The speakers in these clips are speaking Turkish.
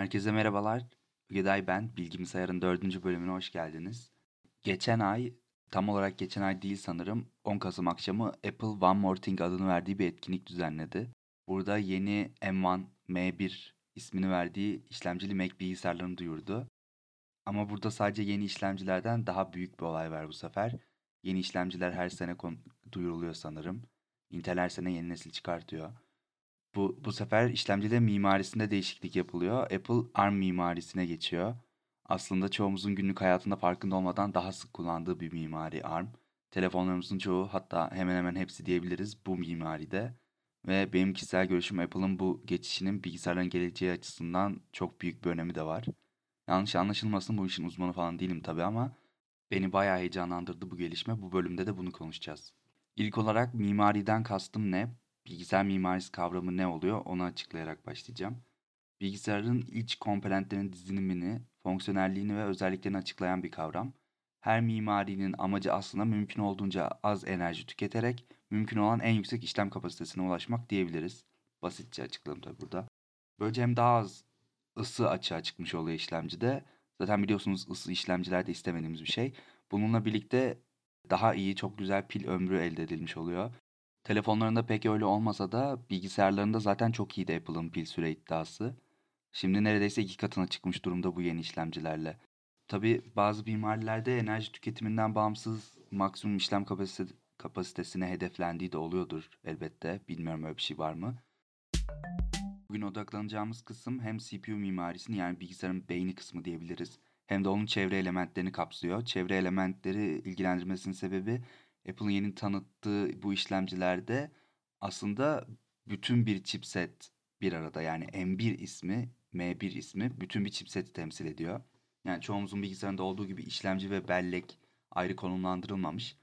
Herkese merhabalar. Ügeday ben. Bilgisayarın dördüncü bölümüne hoş geldiniz. Geçen ay, tam olarak geçen ay değil sanırım, 10 Kasım akşamı Apple One More Thing adını verdiği bir etkinlik düzenledi. Burada yeni M1, M1 ismini verdiği işlemcili Mac bilgisayarlarını duyurdu. Ama burada sadece yeni işlemcilerden daha büyük bir olay var bu sefer. Yeni işlemciler her sene duyuruluyor sanırım. Intel her sene yeni nesil çıkartıyor. Bu, bu sefer işlemcide mimarisinde değişiklik yapılıyor. Apple ARM mimarisine geçiyor. Aslında çoğumuzun günlük hayatında farkında olmadan daha sık kullandığı bir mimari ARM. Telefonlarımızın çoğu hatta hemen hemen hepsi diyebiliriz bu mimaride. Ve benim kişisel görüşüm Apple'ın bu geçişinin bilgisayarların geleceği açısından çok büyük bir önemi de var. Yanlış anlaşılmasın bu işin uzmanı falan değilim tabii ama beni bayağı heyecanlandırdı bu gelişme. Bu bölümde de bunu konuşacağız. İlk olarak mimariden kastım ne? Bilgisayar mimarisi kavramı ne oluyor onu açıklayarak başlayacağım. Bilgisayarın iç komponentlerin dizilimini, fonksiyonelliğini ve özelliklerini açıklayan bir kavram. Her mimarinin amacı aslında mümkün olduğunca az enerji tüketerek mümkün olan en yüksek işlem kapasitesine ulaşmak diyebiliriz. Basitçe açıkladım tabi burada. Böylece hem daha az ısı açığa çıkmış oluyor işlemcide. Zaten biliyorsunuz ısı işlemcilerde istemediğimiz bir şey. Bununla birlikte daha iyi, çok güzel pil ömrü elde edilmiş oluyor. Telefonlarında pek öyle olmasa da bilgisayarlarında zaten çok iyiydi Apple'ın pil süre iddiası. Şimdi neredeyse iki katına çıkmış durumda bu yeni işlemcilerle. Tabi bazı mimarilerde enerji tüketiminden bağımsız maksimum işlem kapasite, kapasitesine hedeflendiği de oluyordur elbette. Bilmiyorum öyle bir şey var mı? Bugün odaklanacağımız kısım hem CPU mimarisini yani bilgisayarın beyni kısmı diyebiliriz. Hem de onun çevre elementlerini kapsıyor. Çevre elementleri ilgilendirmesinin sebebi Apple'ın yeni tanıttığı bu işlemcilerde aslında bütün bir chipset bir arada. Yani M1 ismi, M1 ismi bütün bir chipseti temsil ediyor. Yani çoğumuzun bilgisayarında olduğu gibi işlemci ve bellek ayrı konumlandırılmamış.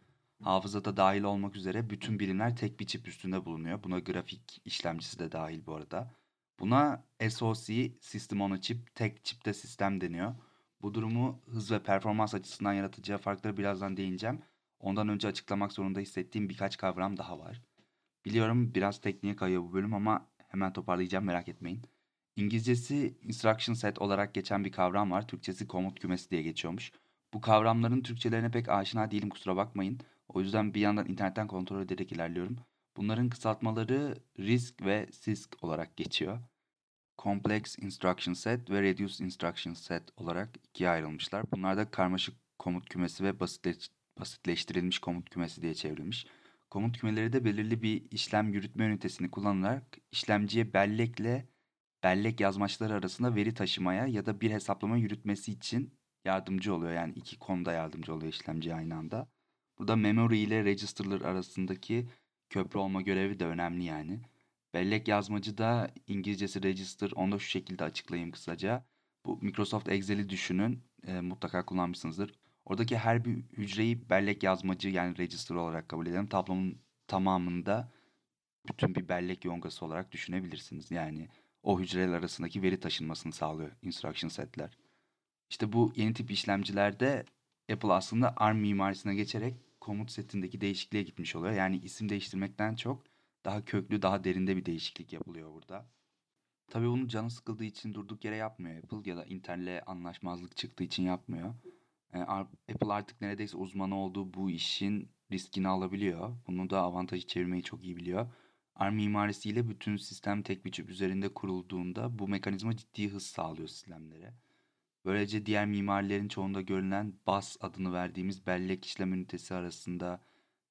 Hafızada dahil olmak üzere bütün birimler tek bir çip üstünde bulunuyor. Buna grafik işlemcisi de dahil bu arada. Buna SoC, System on a Chip, tek çipte sistem deniyor. Bu durumu hız ve performans açısından yaratacağı farkları birazdan değineceğim. Ondan önce açıklamak zorunda hissettiğim birkaç kavram daha var. Biliyorum biraz tekniğe kayıyor bu bölüm ama hemen toparlayacağım merak etmeyin. İngilizcesi instruction set olarak geçen bir kavram var. Türkçesi komut kümesi diye geçiyormuş. Bu kavramların Türkçelerine pek aşina değilim kusura bakmayın. O yüzden bir yandan internetten kontrol ederek ilerliyorum. Bunların kısaltmaları RISC ve CISC olarak geçiyor. Complex Instruction Set ve Reduced Instruction Set olarak ikiye ayrılmışlar. Bunlar da karmaşık komut kümesi ve basitleş basitleştirilmiş komut kümesi diye çevrilmiş. Komut kümeleri de belirli bir işlem yürütme ünitesini kullanarak işlemciye bellekle bellek yazmaçları arasında veri taşımaya ya da bir hesaplama yürütmesi için yardımcı oluyor. Yani iki konuda yardımcı oluyor işlemciye aynı anda. Burada memory ile register'lar arasındaki köprü olma görevi de önemli yani. Bellek yazmacı da İngilizcesi register. Onu da şu şekilde açıklayayım kısaca. Bu Microsoft Excel'i düşünün. E, mutlaka kullanmışsınızdır. Oradaki her bir hücreyi bellek yazmacı yani register olarak kabul edelim. Tablonun tamamında bütün bir bellek yongası olarak düşünebilirsiniz. Yani o hücreler arasındaki veri taşınmasını sağlıyor instruction setler. İşte bu yeni tip işlemcilerde Apple aslında ARM mimarisine geçerek komut setindeki değişikliğe gitmiş oluyor. Yani isim değiştirmekten çok daha köklü, daha derinde bir değişiklik yapılıyor burada. Tabii bunu canı sıkıldığı için durduk yere yapmıyor Apple ya da Intel'le anlaşmazlık çıktığı için yapmıyor. Apple artık neredeyse uzmanı olduğu bu işin riskini alabiliyor. Bunu da avantajı çevirmeyi çok iyi biliyor. ARM mimarisiyle bütün sistem tek bir çip üzerinde kurulduğunda bu mekanizma ciddi hız sağlıyor sistemlere. Böylece diğer mimarilerin çoğunda görülen BAS adını verdiğimiz bellek işlem ünitesi arasında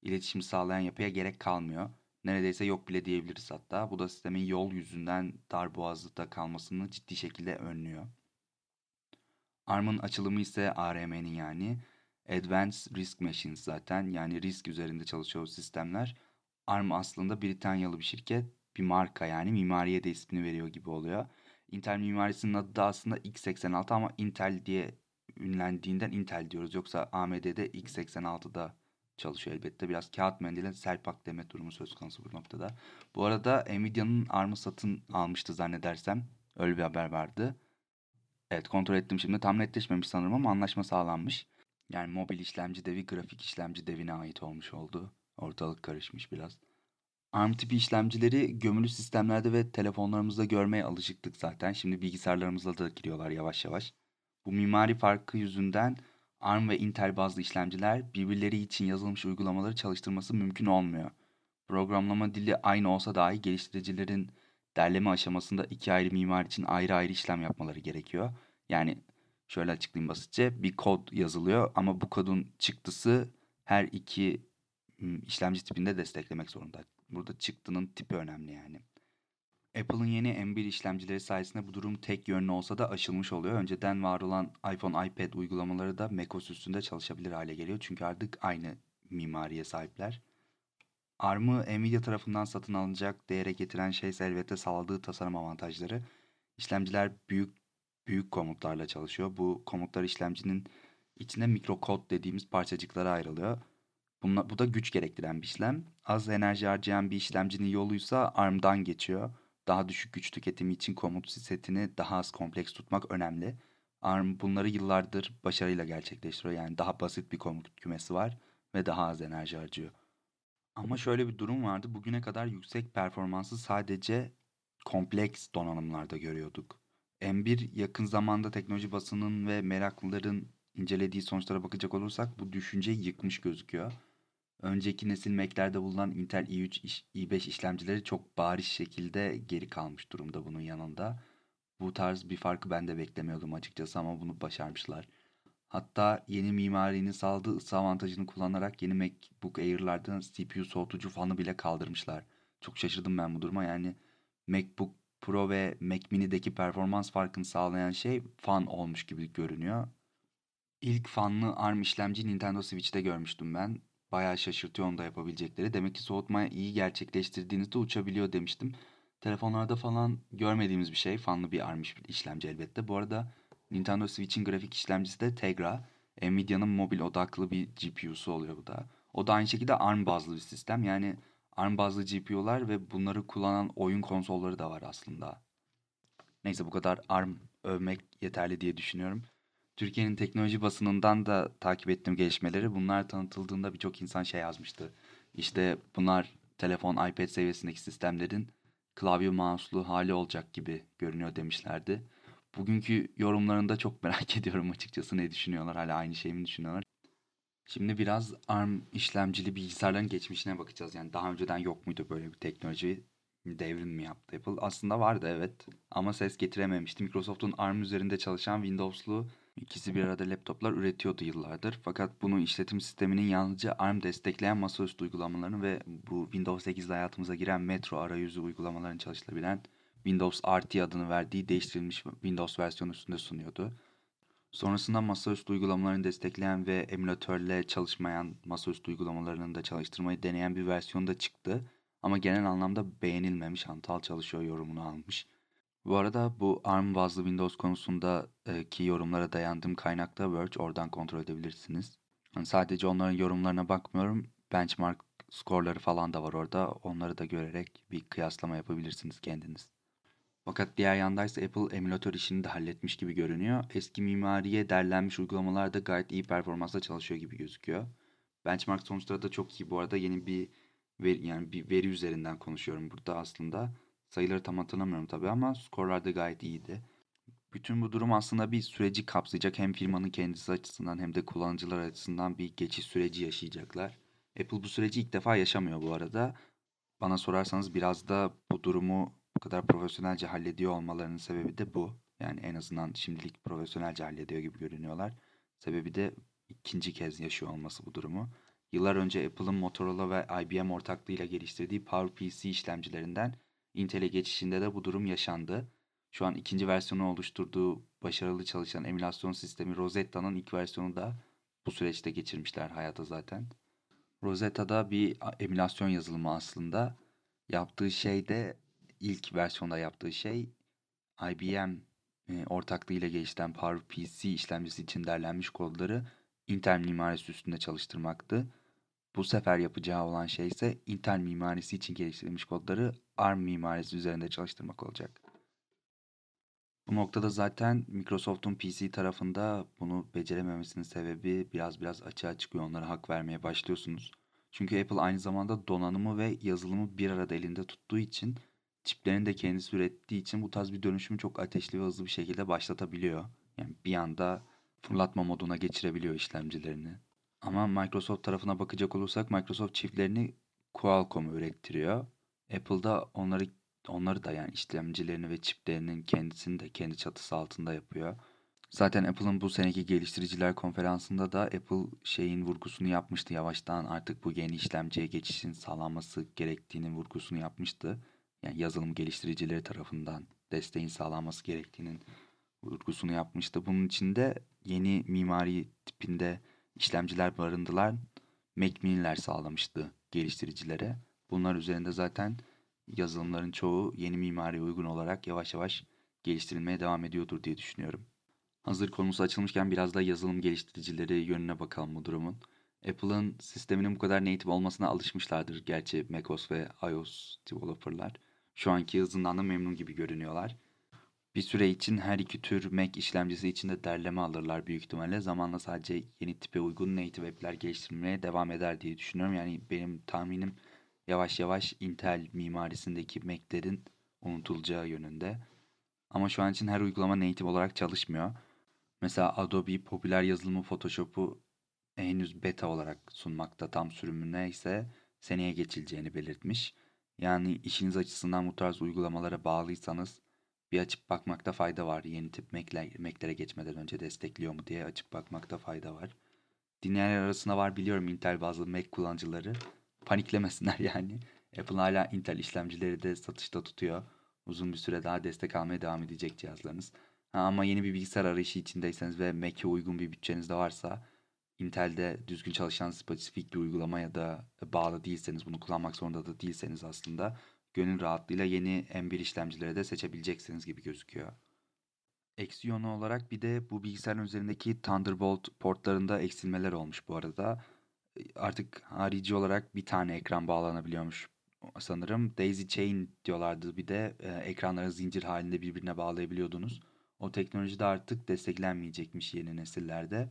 iletişim sağlayan yapıya gerek kalmıyor. Neredeyse yok bile diyebiliriz hatta. Bu da sistemin yol yüzünden dar boğazlıkta kalmasını ciddi şekilde önlüyor. ARM'ın açılımı ise ARM'nin yani Advanced Risk Machines zaten yani risk üzerinde çalışıyor sistemler. ARM aslında Britanyalı bir şirket, bir marka yani mimariye de ismini veriyor gibi oluyor. Intel mimarisinin adı da aslında x86 ama Intel diye ünlendiğinden Intel diyoruz. Yoksa AMD'de x86'da çalışıyor elbette. Biraz kağıt mendile selpak deme durumu söz konusu bu noktada. Bu arada Nvidia'nın ARM'ı satın almıştı zannedersem. Öyle bir haber vardı. Evet kontrol ettim şimdi. Tam netleşmemiş sanırım ama anlaşma sağlanmış. Yani mobil işlemci devi grafik işlemci devine ait olmuş oldu. Ortalık karışmış biraz. ARM tipi işlemcileri gömülü sistemlerde ve telefonlarımızda görmeye alışıktık zaten. Şimdi bilgisayarlarımızda da giriyorlar yavaş yavaş. Bu mimari farkı yüzünden ARM ve Intel bazlı işlemciler birbirleri için yazılmış uygulamaları çalıştırması mümkün olmuyor. Programlama dili aynı olsa dahi geliştiricilerin derleme aşamasında iki ayrı mimar için ayrı ayrı işlem yapmaları gerekiyor. Yani şöyle açıklayayım basitçe bir kod yazılıyor ama bu kodun çıktısı her iki işlemci tipinde desteklemek zorunda. Burada çıktının tipi önemli yani. Apple'ın yeni M1 işlemcileri sayesinde bu durum tek yönlü olsa da aşılmış oluyor. Önceden var olan iPhone, iPad uygulamaları da macOS üstünde çalışabilir hale geliyor. Çünkü artık aynı mimariye sahipler. ARM'ı Nvidia tarafından satın alınacak değere getiren şey ise elbette sağladığı tasarım avantajları. İşlemciler büyük büyük komutlarla çalışıyor. Bu komutlar işlemcinin içinde mikrokod dediğimiz parçacıklara ayrılıyor. Bunla, bu da güç gerektiren bir işlem. Az enerji harcayan bir işlemcinin yoluysa ARM'dan geçiyor. Daha düşük güç tüketimi için komut setini daha az kompleks tutmak önemli. ARM bunları yıllardır başarıyla gerçekleştiriyor. Yani daha basit bir komut kümesi var ve daha az enerji harcıyor. Ama şöyle bir durum vardı. Bugüne kadar yüksek performansı sadece kompleks donanımlarda görüyorduk. M1 yakın zamanda teknoloji basının ve meraklıların incelediği sonuçlara bakacak olursak bu düşünceyi yıkmış gözüküyor. Önceki nesil Mac'lerde bulunan Intel i3, i5 işlemcileri çok bariz şekilde geri kalmış durumda bunun yanında. Bu tarz bir farkı ben de beklemiyordum açıkçası ama bunu başarmışlar. Hatta yeni mimarinin sağladığı ısı avantajını kullanarak yeni MacBook Air'lardan CPU soğutucu fanı bile kaldırmışlar. Çok şaşırdım ben bu duruma. Yani MacBook Pro ve Mac Mini'deki performans farkını sağlayan şey fan olmuş gibi görünüyor. İlk fanlı ARM işlemci Nintendo Switch'te görmüştüm ben. Bayağı şaşırtıyor onu da yapabilecekleri. Demek ki soğutmayı iyi gerçekleştirdiğinizde uçabiliyor demiştim. Telefonlarda falan görmediğimiz bir şey. Fanlı bir ARM işlemci elbette. Bu arada Nintendo Switch'in grafik işlemcisi de Tegra. Nvidia'nın mobil odaklı bir GPU'su oluyor bu da. O da aynı şekilde ARM bazlı bir sistem. Yani ARM bazlı GPU'lar ve bunları kullanan oyun konsolları da var aslında. Neyse bu kadar ARM övmek yeterli diye düşünüyorum. Türkiye'nin teknoloji basınından da takip ettiğim gelişmeleri. Bunlar tanıtıldığında birçok insan şey yazmıştı. İşte bunlar telefon, iPad seviyesindeki sistemlerin klavye mouse'lu hali olacak gibi görünüyor demişlerdi. Bugünkü yorumlarında çok merak ediyorum açıkçası ne düşünüyorlar, hala aynı şeyi mi düşünüyorlar? Şimdi biraz ARM işlemcili bilgisayarların geçmişine bakacağız. Yani daha önceden yok muydu böyle bir teknoloji? Devrim mi yaptı Apple? Aslında vardı evet ama ses getirememişti. Microsoft'un ARM üzerinde çalışan Windows'lu ikisi bir arada laptoplar üretiyordu yıllardır. Fakat bunu işletim sisteminin yalnızca ARM destekleyen masaüstü uygulamalarını ve bu Windows 8 ile hayatımıza giren Metro arayüzü uygulamalarını çalıştırabilen Windows RT adını verdiği değiştirilmiş Windows versiyonu üstünde sunuyordu. Sonrasında masaüstü uygulamalarını destekleyen ve emülatörle çalışmayan masaüstü uygulamalarını da çalıştırmayı deneyen bir versiyon da çıktı. Ama genel anlamda beğenilmemiş, hantal çalışıyor yorumunu almış. Bu arada bu ARM bazlı Windows konusundaki yorumlara dayandığım kaynakta Verge, oradan kontrol edebilirsiniz. Yani sadece onların yorumlarına bakmıyorum, benchmark skorları falan da var orada. Onları da görerek bir kıyaslama yapabilirsiniz kendiniz. Fakat diğer yandaysa Apple emülatör işini de halletmiş gibi görünüyor. Eski mimariye derlenmiş uygulamalar da gayet iyi performansla çalışıyor gibi gözüküyor. Benchmark sonuçları da çok iyi bu arada. Yeni bir veri, yani bir veri üzerinden konuşuyorum burada aslında. Sayıları tam hatırlamıyorum tabii ama skorlar da gayet iyiydi. Bütün bu durum aslında bir süreci kapsayacak. Hem firmanın kendisi açısından hem de kullanıcılar açısından bir geçiş süreci yaşayacaklar. Apple bu süreci ilk defa yaşamıyor bu arada. Bana sorarsanız biraz da bu durumu bu kadar profesyonelce hallediyor olmalarının sebebi de bu. Yani en azından şimdilik profesyonelce hallediyor gibi görünüyorlar. Sebebi de ikinci kez yaşıyor olması bu durumu. Yıllar önce Apple'ın Motorola ve IBM ortaklığıyla geliştirdiği PowerPC işlemcilerinden Intel'e geçişinde de bu durum yaşandı. Şu an ikinci versiyonu oluşturduğu başarılı çalışan emülasyon sistemi Rosetta'nın ilk versiyonu da bu süreçte geçirmişler hayata zaten. Rosetta'da bir emülasyon yazılımı aslında. Yaptığı şey de ilk versiyonda yaptığı şey IBM e, ortaklığıyla geliştiren PowerPC işlemcisi için derlenmiş kodları Intel mimarisi üstünde çalıştırmaktı. Bu sefer yapacağı olan şey ise Intel mimarisi için geliştirilmiş kodları ARM mimarisi üzerinde çalıştırmak olacak. Bu noktada zaten Microsoft'un PC tarafında bunu becerememesinin sebebi biraz biraz açığa çıkıyor. Onlara hak vermeye başlıyorsunuz. Çünkü Apple aynı zamanda donanımı ve yazılımı bir arada elinde tuttuğu için çiplerini de kendisi ürettiği için bu tarz bir dönüşümü çok ateşli ve hızlı bir şekilde başlatabiliyor. Yani bir anda fırlatma moduna geçirebiliyor işlemcilerini. Ama Microsoft tarafına bakacak olursak Microsoft çiplerini Qualcomm ürettiriyor. Apple'da onları onları da yani işlemcilerini ve çiplerinin kendisini de kendi çatısı altında yapıyor. Zaten Apple'ın bu seneki geliştiriciler konferansında da Apple şeyin vurgusunu yapmıştı yavaştan artık bu yeni işlemciye geçişin sağlanması gerektiğinin vurgusunu yapmıştı. Yani yazılım geliştiricileri tarafından desteğin sağlanması gerektiğinin vurgusunu yapmıştı. Bunun için de yeni mimari tipinde işlemciler barındılar. Mac Mini'ler sağlamıştı geliştiricilere. Bunlar üzerinde zaten yazılımların çoğu yeni mimariye uygun olarak yavaş yavaş geliştirilmeye devam ediyordur diye düşünüyorum. Hazır konusu açılmışken biraz da yazılım geliştiricileri yönüne bakalım bu durumun. Apple'ın sisteminin bu kadar native olmasına alışmışlardır gerçi macOS ve iOS developerlar. Şu anki hızından da memnun gibi görünüyorlar. Bir süre için her iki tür Mac işlemcisi için de derleme alırlar büyük ihtimalle. Zamanla sadece yeni tipe uygun native app'ler geliştirmeye devam eder diye düşünüyorum. Yani benim tahminim yavaş yavaş Intel mimarisindeki Mac'lerin unutulacağı yönünde. Ama şu an için her uygulama native olarak çalışmıyor. Mesela Adobe popüler yazılımı Photoshop'u henüz beta olarak sunmakta tam sürümüne ise seneye geçileceğini belirtmiş. Yani işiniz açısından bu tarz uygulamalara bağlıysanız bir açıp bakmakta fayda var. Yeni tip Mac'lere geçmeden önce destekliyor mu diye açıp bakmakta fayda var. Dinleyenler arasında var biliyorum Intel bazı Mac kullanıcıları. Paniklemesinler yani. Apple hala Intel işlemcileri de satışta tutuyor. Uzun bir süre daha destek almaya devam edecek cihazlarınız. Ha, ama yeni bir bilgisayar arayışı içindeyseniz ve Mac'e uygun bir bütçeniz de varsa Intel'de düzgün çalışan spesifik bir uygulama ya da bağlı değilseniz bunu kullanmak zorunda da değilseniz aslında gönül rahatlığıyla yeni M1 işlemcileri de seçebileceksiniz gibi gözüküyor. Eksi yönü olarak bir de bu bilgisayarın üzerindeki Thunderbolt portlarında eksilmeler olmuş bu arada. Artık harici olarak bir tane ekran bağlanabiliyormuş sanırım. Daisy Chain diyorlardı bir de e, ekranları zincir halinde birbirine bağlayabiliyordunuz. O teknoloji de artık desteklenmeyecekmiş yeni nesillerde.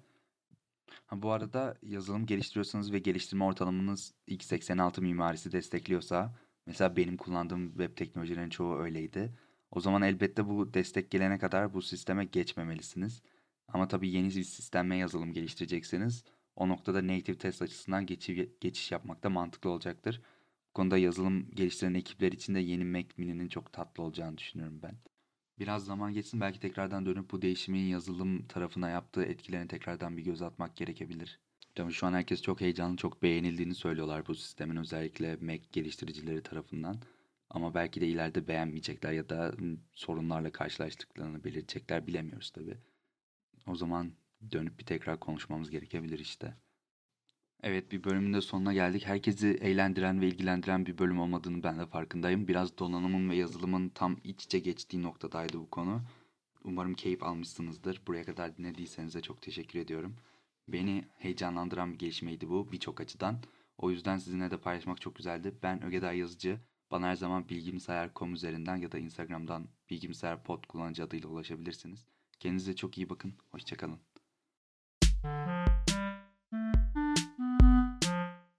Ha, bu arada yazılım geliştiriyorsanız ve geliştirme ortalamanız x86 mimarisi destekliyorsa mesela benim kullandığım web teknolojilerin çoğu öyleydi. O zaman elbette bu destek gelene kadar bu sisteme geçmemelisiniz. Ama tabii yeni bir sistemme yazılım geliştirecekseniz o noktada native test açısından geçiş, geçiş yapmak da mantıklı olacaktır. Bu konuda yazılım geliştiren ekipler için de yeni Mac Mini'nin çok tatlı olacağını düşünüyorum ben. Biraz zaman geçsin belki tekrardan dönüp bu değişimin yazılım tarafına yaptığı etkilerine tekrardan bir göz atmak gerekebilir. Tabii şu an herkes çok heyecanlı, çok beğenildiğini söylüyorlar bu sistemin özellikle Mac geliştiricileri tarafından. Ama belki de ileride beğenmeyecekler ya da sorunlarla karşılaştıklarını belirtecekler bilemiyoruz tabii. O zaman dönüp bir tekrar konuşmamız gerekebilir işte. Evet bir bölümün de sonuna geldik. Herkesi eğlendiren ve ilgilendiren bir bölüm olmadığını ben de farkındayım. Biraz donanımın ve yazılımın tam iç içe geçtiği noktadaydı bu konu. Umarım keyif almışsınızdır. Buraya kadar dinlediyseniz de çok teşekkür ediyorum. Beni heyecanlandıran bir gelişmeydi bu birçok açıdan. O yüzden sizinle de paylaşmak çok güzeldi. Ben Ögeday Yazıcı. Bana her zaman bilgimsayar.com üzerinden ya da Instagram'dan bilgimsayar pod kullanıcı adıyla ulaşabilirsiniz. Kendinize çok iyi bakın. Hoşçakalın.